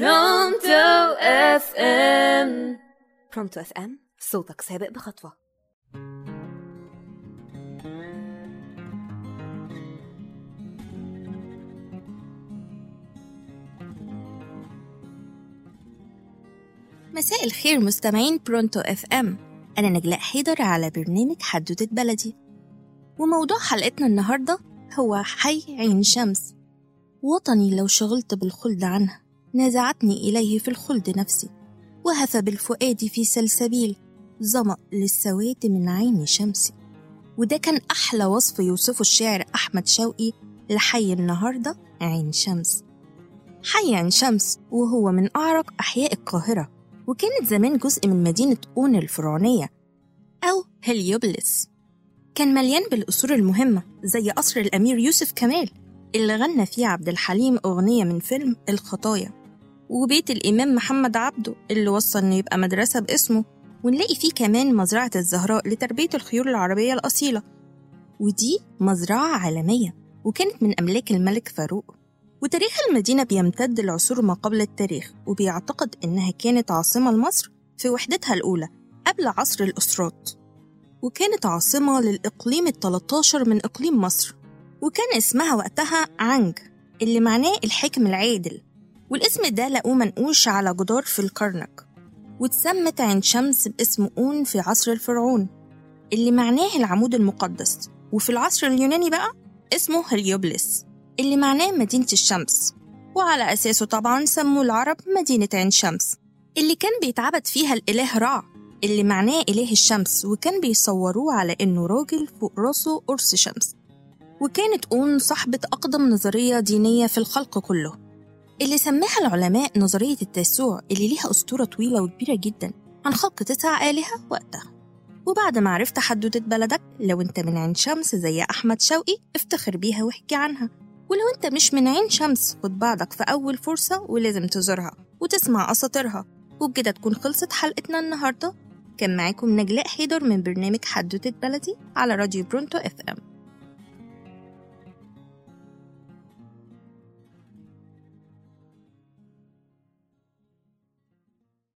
برونتو FM. برونتو FM صوتك سابق بخطوة. مساء الخير مستمعين برونتو FM. أنا نجلاء حيدر على برنامج حدوتة بلدي. وموضوع حلقتنا النهاردة هو حي عين شمس. وطني لو شغلت بالخلد عنه نازعتني إليه في الخلد نفسي وهف بالفؤاد في سلسبيل ظمأ للسواد من عين شمسي. وده كان أحلى وصف يوصفه الشاعر أحمد شوقي لحي النهاردة عين شمس. حي عين شمس وهو من أعرق أحياء القاهرة وكانت زمان جزء من مدينة أون الفرعونية أو هليوبلس. كان مليان بالقصور المهمة زي قصر الأمير يوسف كمال اللي غنى فيه عبد الحليم أغنية من فيلم الخطايا. وبيت الإمام محمد عبده اللي وصى إنه يبقى مدرسة باسمه ونلاقي فيه كمان مزرعة الزهراء لتربية الخيول العربية الأصيلة. ودي مزرعة عالمية وكانت من أملاك الملك فاروق. وتاريخ المدينة بيمتد لعصور ما قبل التاريخ وبيعتقد إنها كانت عاصمة لمصر في وحدتها الأولى قبل عصر الأسرات. وكانت عاصمة للإقليم التلتاشر من إقليم مصر. وكان اسمها وقتها عنج اللي معناه الحكم العادل. والاسم ده لقوه منقوش على جدار في الكرنك واتسمت عين شمس باسم أون في عصر الفرعون اللي معناه العمود المقدس. وفي العصر اليوناني بقى اسمه هليوبلس اللي معناه مدينة الشمس. وعلى أساسه طبعا سموا العرب مدينة عين شمس اللي كان بيتعبد فيها الإله رع اللي معناه إله الشمس وكان بيصوروه على إنه راجل فوق راسه قرص شمس. وكانت أون صاحبة أقدم نظرية دينية في الخلق كله. اللي سماها العلماء نظرية التاسوع اللي ليها أسطورة طويلة وكبيرة جدا عن خلق تسع آلهة وقتها. وبعد ما عرفت حدوتة بلدك لو أنت من عين شمس زي أحمد شوقي افتخر بيها واحكي عنها. ولو أنت مش من عين شمس خد بعضك في أول فرصة ولازم تزورها وتسمع أساطيرها. وبكده تكون خلصت حلقتنا النهاردة. كان معاكم نجلاء حيدر من برنامج حدوتة بلدي على راديو برونتو إف إم.